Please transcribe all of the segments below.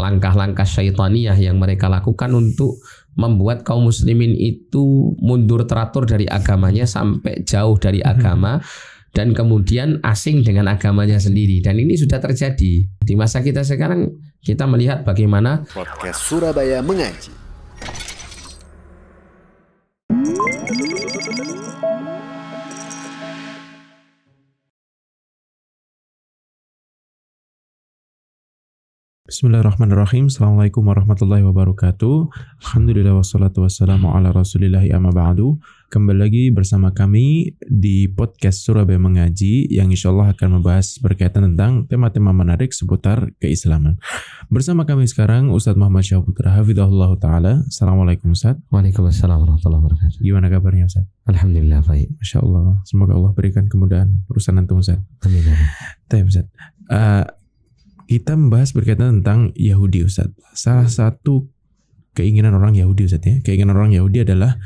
langkah-langkah syaitaniyah yang mereka lakukan untuk membuat kaum muslimin itu mundur teratur dari agamanya sampai jauh dari Mhm. agama dan kemudian asing dengan agamanya sendiri dan ini sudah terjadi di masa kita sekarang kita melihat bagaimana Podcast Surabaya Mengaji. Bismillahirrahmanirrahim. Assalamualaikum warahmatullahi wabarakatuh. Alhamdulillah wassalatu wassalamu ala rasulillahi amma ba'du. Kembali lagi bersama kami di podcast Surabaya Mengaji yang insya Allah akan membahas berkaitan tentang tema-tema menarik seputar keislaman. Bersama kami sekarang Ustadz Muhammad Syahputra Hafidhullah Ta'ala. Assalamualaikum Ustadz. Waalaikumsalam warahmatullahi wabarakatuh. Gimana kabarnya Ustadz? Alhamdulillah baik. Masya Allah. Semoga Allah berikan kemudahan urusan antum Ustadz. Amin. Tapi Ustaz, eh, kita membahas berkaitan tentang Yahudi Ustaz. Salah satu keinginan orang Yahudi Ustaz ya. Keinginan orang Yahudi adalah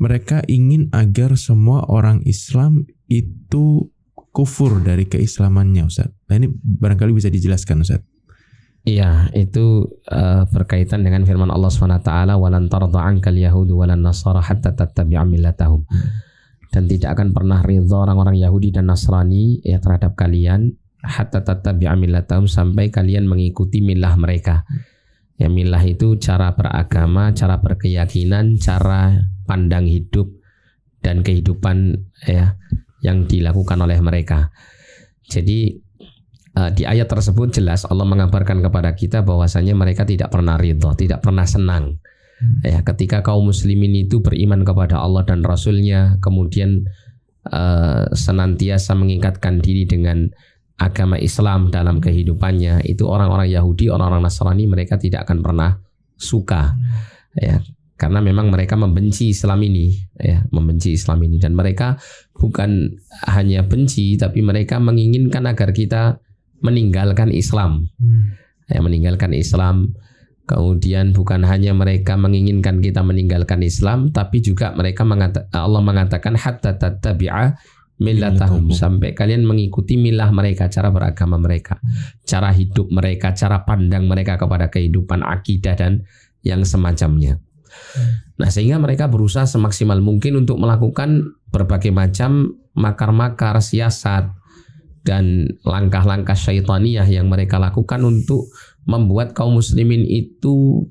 mereka ingin agar semua orang Islam itu kufur dari keislamannya Ustaz. Nah ini barangkali bisa dijelaskan Ustaz. Iya, itu eh, berkaitan dengan firman Allah SWT, "Walan tarda 'ankal yahudu walan nasara hatta tattabi'a millatahum." Dan tidak akan pernah ridha orang-orang Yahudi dan Nasrani ya terhadap kalian hatta tattabi'a millatahum sampai kalian mengikuti milah mereka. Ya milah itu cara beragama, cara berkeyakinan, cara pandang hidup dan kehidupan ya yang dilakukan oleh mereka. Jadi Uh, di ayat tersebut jelas Allah mengabarkan kepada kita bahwasanya mereka tidak pernah ridho, tidak pernah senang. Ya, ketika kaum muslimin itu beriman kepada Allah dan Rasulnya, kemudian uh, senantiasa mengikatkan diri dengan agama Islam dalam kehidupannya, itu orang-orang Yahudi, orang-orang Nasrani mereka tidak akan pernah suka. Ya, karena memang mereka membenci Islam ini, ya, membenci Islam ini dan mereka bukan hanya benci, tapi mereka menginginkan agar kita meninggalkan Islam, ya, meninggalkan Islam. Kemudian bukan hanya mereka menginginkan kita meninggalkan Islam, tapi juga mereka mengata, Allah mengatakan hatta tattabi'a millatahum. Sampai kalian mengikuti milah mereka, cara beragama mereka, cara hidup mereka, cara pandang mereka kepada kehidupan akidah dan yang semacamnya. Nah, sehingga mereka berusaha semaksimal mungkin untuk melakukan berbagai macam makar-makar siasat dan langkah-langkah syaitaniyah yang mereka lakukan untuk membuat kaum muslimin itu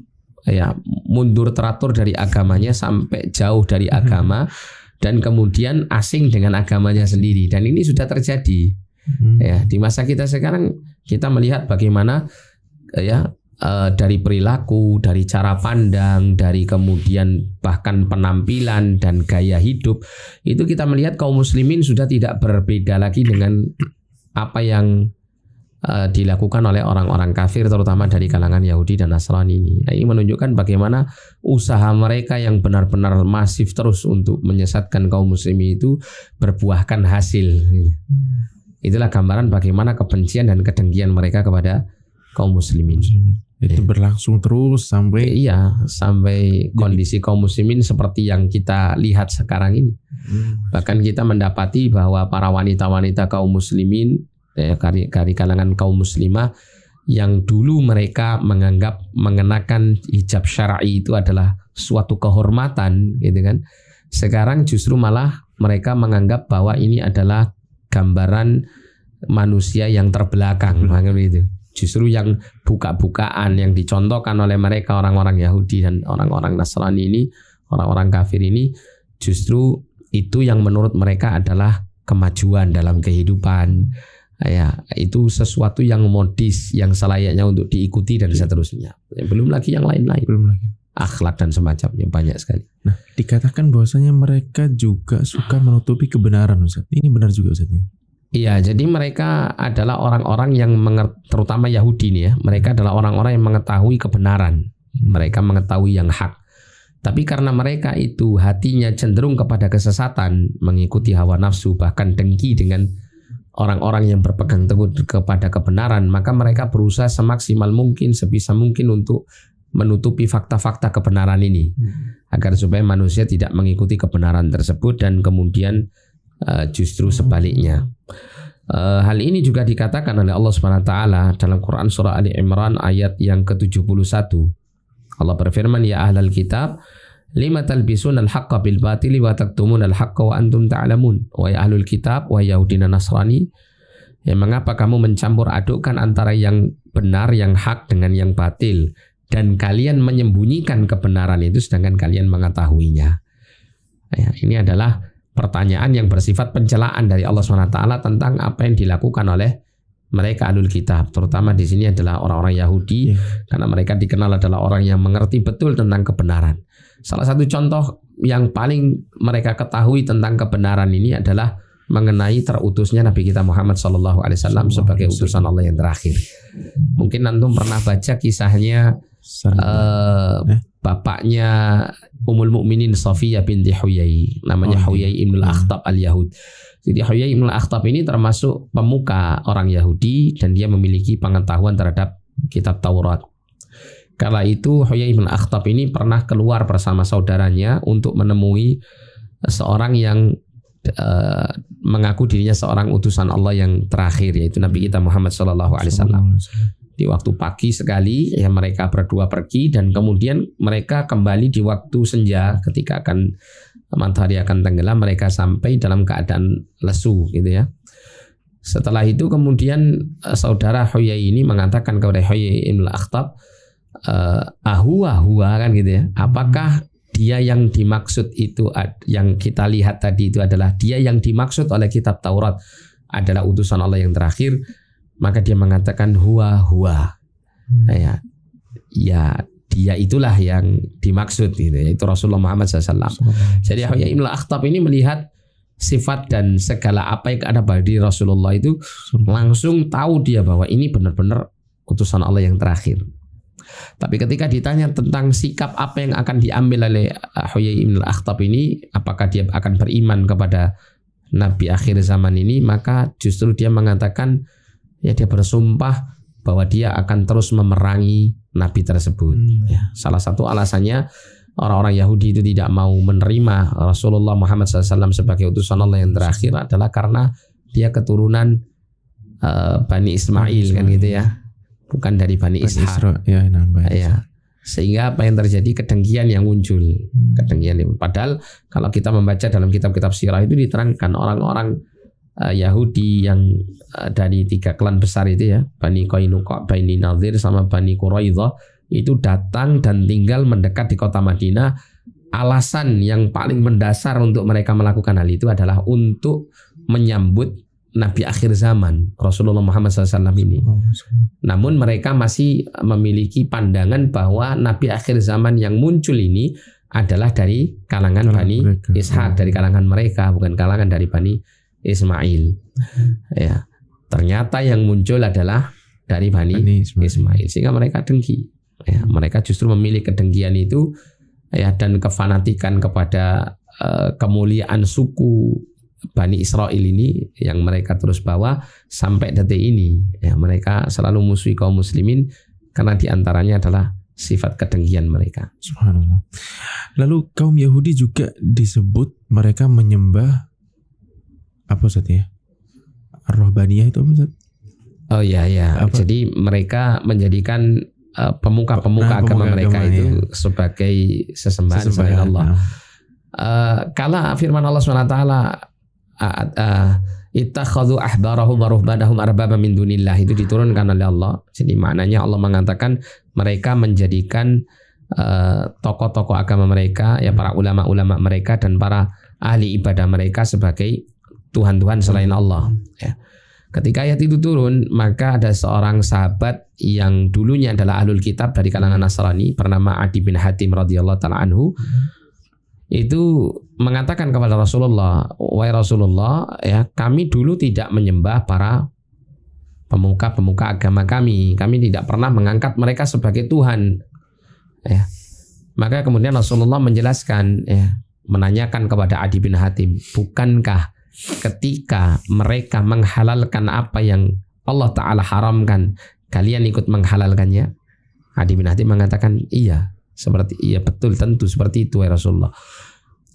ya mundur teratur dari agamanya sampai jauh dari agama dan kemudian asing dengan agamanya sendiri dan ini sudah terjadi Hmm. ya di masa kita sekarang kita melihat bagaimana eh, ya eh, dari perilaku dari cara pandang dari kemudian bahkan penampilan dan gaya hidup itu kita melihat kaum muslimin sudah tidak berbeda lagi dengan apa yang eh, dilakukan oleh orang-orang kafir terutama dari kalangan Yahudi dan Nasrani ini. Nah, ini menunjukkan bagaimana usaha mereka yang benar-benar masif terus untuk menyesatkan kaum muslimin itu berbuahkan hasil. Itulah gambaran bagaimana kebencian dan kedengkian mereka kepada kaum muslimin. Itu berlangsung terus sampai Iya, sampai kondisi kaum muslimin seperti yang kita lihat sekarang ini. Bahkan kita mendapati bahwa para wanita-wanita kaum muslimin eh, dari, dari kalangan kaum muslimah yang dulu mereka menganggap mengenakan hijab syar'i itu adalah suatu kehormatan gitu kan. Sekarang justru malah mereka menganggap bahwa ini adalah gambaran manusia yang terbelakang, makanya itu. Justru yang buka-bukaan yang dicontohkan oleh mereka orang-orang Yahudi dan orang-orang Nasrani ini, orang-orang kafir ini justru itu yang menurut mereka adalah kemajuan dalam kehidupan. Ya, itu sesuatu yang modis, yang selayaknya untuk diikuti dan seterusnya. Belum lagi yang lain-lain, belum lagi. akhlak dan semacamnya banyak sekali. Nah, dikatakan bahwasanya mereka juga suka menutupi kebenaran Ustaz. Ini benar juga Ustaz ya? Iya, jadi mereka adalah orang-orang yang terutama Yahudi nih ya. Mereka adalah orang-orang yang mengetahui kebenaran. Mereka mengetahui yang hak. Tapi karena mereka itu hatinya cenderung kepada kesesatan, mengikuti hawa nafsu, bahkan dengki dengan orang-orang yang berpegang teguh kepada kebenaran, maka mereka berusaha semaksimal mungkin, sebisa mungkin untuk menutupi fakta-fakta kebenaran ini agar supaya manusia tidak mengikuti kebenaran tersebut dan kemudian uh, justru sebaliknya. Eh, hal ini juga dikatakan oleh Allah Subhanahu wa taala dalam Quran surah Ali Imran ayat yang ke-71. Allah berfirman ya ahlal kitab lima talbisun al-haqqa bil batili wa taktumun al-haqqa wa antum ta'lamun. Wa ya ahlul kitab wa Yahudi dan Nasrani ya mengapa kamu mencampur adukkan antara yang benar yang hak dengan yang batil dan kalian menyembunyikan kebenaran itu sedangkan kalian mengetahuinya. Ya, ini adalah pertanyaan yang bersifat pencelaan dari Allah SWT tentang apa yang dilakukan oleh mereka alul kitab terutama di sini adalah orang-orang Yahudi yeah. karena mereka dikenal adalah orang yang mengerti betul tentang kebenaran. Salah satu contoh yang paling mereka ketahui tentang kebenaran ini adalah mengenai terutusnya Nabi kita Muhammad Shallallahu Alaihi Wasallam sebagai utusan Allah yang terakhir. Mungkin antum pernah baca kisahnya uh, bapaknya Ummul Mukminin Safiyah binti Huyai, namanya oh, Huyai Ibn al-Akhtab al-Yahud. Jadi Huyai Ibn al-Akhtab ini termasuk pemuka orang Yahudi dan dia memiliki pengetahuan terhadap kitab Taurat. Kala itu Huyai Ibn al-Akhtab ini pernah keluar bersama saudaranya untuk menemui seorang yang uh, mengaku dirinya seorang utusan Allah yang terakhir yaitu Nabi kita Muhammad Shallallahu Alaihi Wasallam di waktu pagi sekali ya mereka berdua pergi dan kemudian mereka kembali di waktu senja ketika akan matahari akan tenggelam mereka sampai dalam keadaan lesu gitu ya. Setelah itu kemudian eh, saudara Huyai ini mengatakan kepada Huyai Ibn Akhtab eh, ahua ahua kan gitu ya. Apakah dia yang dimaksud itu yang kita lihat tadi itu adalah dia yang dimaksud oleh kitab Taurat adalah utusan Allah yang terakhir maka dia mengatakan huwa huwa hmm. ya ya dia itulah yang dimaksud gitu yaitu Rasulullah Muhammad SAW. Jadi Yahya Ibn Akhtab ini melihat sifat dan segala apa yang ada pada Rasulullah itu langsung tahu dia bahwa ini benar-benar utusan Allah yang terakhir. Tapi ketika ditanya tentang sikap apa yang akan diambil oleh Huyai Ibn Akhtab ini, apakah dia akan beriman kepada Nabi akhir zaman ini, maka justru dia mengatakan ya dia bersumpah bahwa dia akan terus memerangi nabi tersebut. Hmm. Ya, salah satu alasannya orang-orang Yahudi itu tidak mau menerima Rasulullah Muhammad SAW sebagai utusan Allah yang terakhir adalah karena dia keturunan uh, Bani Ismail, Ismail kan gitu ya, bukan dari Bani, Bani Ishak. Ya, ya. Sehingga apa yang terjadi kedengkian yang muncul, hmm. kedengkian yang padahal kalau kita membaca dalam kitab-kitab sirah itu diterangkan orang-orang uh, Yahudi yang uh, dari tiga klan besar itu ya, Bani Qainuqa, Bani Nadir sama Bani Quraidah itu datang dan tinggal mendekat di kota Madinah. Alasan yang paling mendasar untuk mereka melakukan hal itu adalah untuk menyambut Nabi akhir zaman Rasulullah Muhammad SAW ini. Namun mereka masih memiliki pandangan bahwa Nabi akhir zaman yang muncul ini adalah dari kalangan Bani Ishak, dari kalangan mereka, bukan kalangan dari Bani Ismail. Ya. Ternyata yang muncul adalah dari Bani, Ismail. Ismail. Sehingga mereka dengki. Ya, mereka justru memilih kedengkian itu ya dan kefanatikan kepada uh, kemuliaan suku Bani Israel ini yang mereka terus bawa sampai detik ini. Ya, mereka selalu musuhi kaum muslimin karena di antaranya adalah sifat kedengkian mereka. Subhanallah. Lalu kaum Yahudi juga disebut mereka menyembah apa Ustaz ya? Rohbaniyah itu apa Ustaz? Oh iya iya. Apa? Jadi mereka menjadikan uh, pemuka-pemuka nah, agama mereka agama, itu ya. sebagai sesembahan, selain Allah. Nah. Uh, kala firman Allah SWT uh, ittakhadhu ahbarahum wa ruhbanahum arbaba min dunillah itu diturunkan oleh Allah. Jadi maknanya Allah mengatakan mereka menjadikan tokoh-tokoh uh, agama mereka ya para ulama-ulama mereka dan para ahli ibadah mereka sebagai Tuhan-Tuhan selain Allah. Ya. Ketika ayat itu turun, maka ada seorang sahabat yang dulunya adalah ahlul kitab dari kalangan Nasrani bernama Adi bin Hatim radhiyallahu taala anhu. Itu mengatakan kepada Rasulullah, "Wahai Rasulullah, ya, kami dulu tidak menyembah para pemuka-pemuka agama kami. Kami tidak pernah mengangkat mereka sebagai Tuhan." Ya. Maka kemudian Rasulullah menjelaskan, ya, menanyakan kepada Adi bin Hatim, "Bukankah ketika mereka menghalalkan apa yang Allah Ta'ala haramkan, kalian ikut menghalalkannya? Adi bin Hatim mengatakan, iya, seperti iya betul tentu seperti itu ya Rasulullah.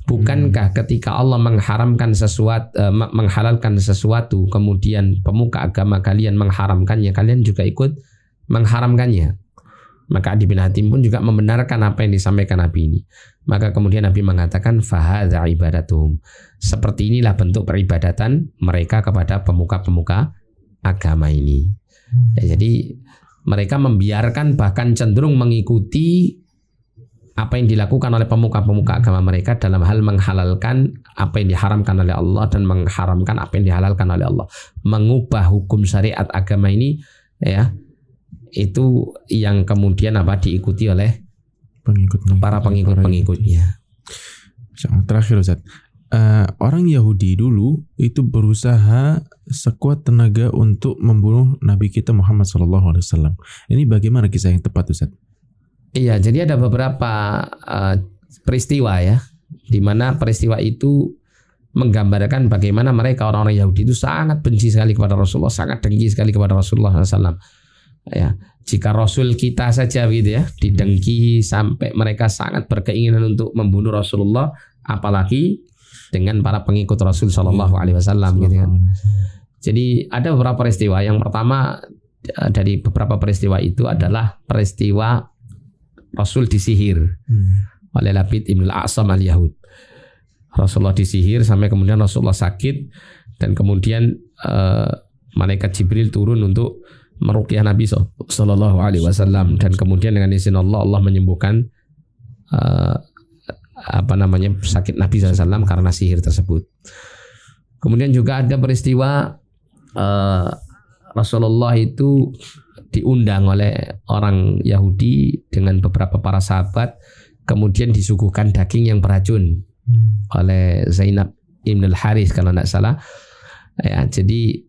Bukankah ketika Allah mengharamkan sesuatu, eh, menghalalkan sesuatu, kemudian pemuka agama kalian mengharamkannya, kalian juga ikut mengharamkannya. Maka Adi bin Hatim pun juga membenarkan apa yang disampaikan Nabi ini. Maka kemudian Nabi mengatakan fahadha ibadatuhum. Seperti inilah bentuk peribadatan mereka kepada pemuka-pemuka agama ini. Ya, jadi mereka membiarkan bahkan cenderung mengikuti apa yang dilakukan oleh pemuka-pemuka agama mereka dalam hal menghalalkan apa yang diharamkan oleh Allah dan mengharamkan apa yang dihalalkan oleh Allah. Mengubah hukum syariat agama ini ya itu yang kemudian apa diikuti oleh Pengikut para pengikut-pengikutnya. Terakhir Ustaz. Eh, orang Yahudi dulu itu berusaha sekuat tenaga untuk membunuh Nabi kita Muhammad SAW. Ini bagaimana kisah yang tepat Ustaz? Iya, jadi ada beberapa uh, peristiwa ya, di mana peristiwa itu menggambarkan bagaimana mereka orang-orang Yahudi itu sangat benci sekali kepada Rasulullah, sangat dengki sekali kepada Rasulullah SAW. Ya, jika Rasul kita saja gitu ya, didengki sampai mereka sangat berkeinginan untuk membunuh Rasulullah, apalagi dengan para pengikut Rasul Shallallahu Alaihi Wasallam gitu kan. Jadi ada beberapa peristiwa. Yang pertama eh, dari beberapa peristiwa itu adalah peristiwa Rasul disihir Hmm. oleh Labid Ibn al-A'sam al-Yahud. Rasulullah disihir sampai kemudian Rasulullah sakit dan kemudian eh, malaikat Jibril turun untuk meruqyah Nabi Sallallahu Alaihi Wasallam dan kemudian dengan izin Allah Allah menyembuhkan eh, apa namanya sakit Nabi SAW karena sihir tersebut. Kemudian juga ada peristiwa eh, Rasulullah itu diundang oleh orang Yahudi dengan beberapa para sahabat kemudian disuguhkan daging yang beracun Hmm. oleh Zainab Ibn al-Haris kalau tidak salah ya jadi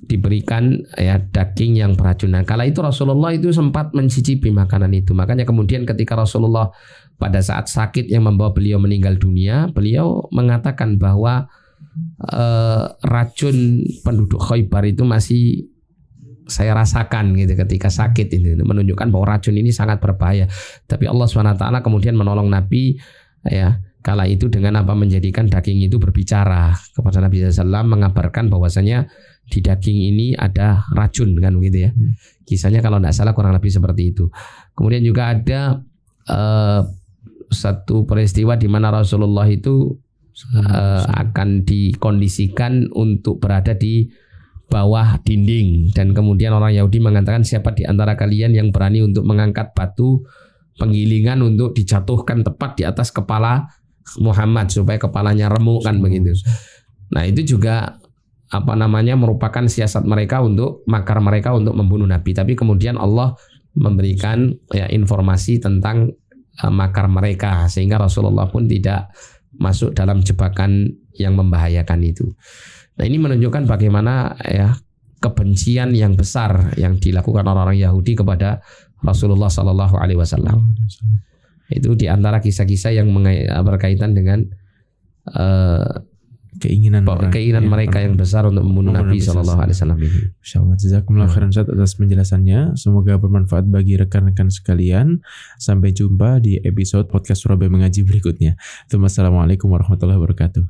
diberikan ya daging yang beracun nah kala itu Rasulullah itu sempat mencicipi makanan itu. Makanya kemudian ketika Rasulullah pada saat sakit yang membawa beliau meninggal dunia beliau mengatakan bahwa eh, racun penduduk Khaybar itu masih saya rasakan gitu ketika sakit ini. Menunjukkan bahwa racun ini sangat berbahaya. Tapi Allah swt kemudian menolong Nabi ya kala itu dengan apa? Menjadikan daging itu berbicara kepada Nabi SAW mengabarkan bahwasanya di daging ini ada racun kan begitu ya. Hmm. kisahnya kalau tidak salah kurang lebih seperti itu. Kemudian juga ada eh, satu peristiwa di mana Rasulullah itu eh, akan dikondisikan untuk berada di bawah dinding. Dan kemudian orang Yahudi mengatakan siapa di antara kalian yang berani untuk mengangkat batu penggilingan untuk dijatuhkan tepat di atas kepala Muhammad supaya kepalanya remuk kan begitu. Nah, itu juga apa namanya merupakan siasat mereka untuk makar mereka untuk membunuh Nabi. Tapi kemudian Allah memberikan ya informasi tentang eh, makar mereka sehingga Rasulullah pun tidak masuk dalam jebakan yang membahayakan itu. Nah, ini menunjukkan bagaimana ya kebencian yang besar yang dilakukan orang-orang Yahudi kepada Rasulullah Shallallahu Alaihi Wasallam. Itu di antara kisah-kisah yang berkaitan dengan eh, Keinginan bahwa keinginan ya, mereka yang besar untuk membunuh Nabi Shallallahu Alaihi Wasallam ini. Insyaallah jazakumullah Hmm. khairan Ustaz atas penjelasannya. Semoga bermanfaat bagi rekan-rekan sekalian. Sampai jumpa di episode podcast Surabaya Mengaji berikutnya. Assalamualaikum warahmatullahi wabarakatuh.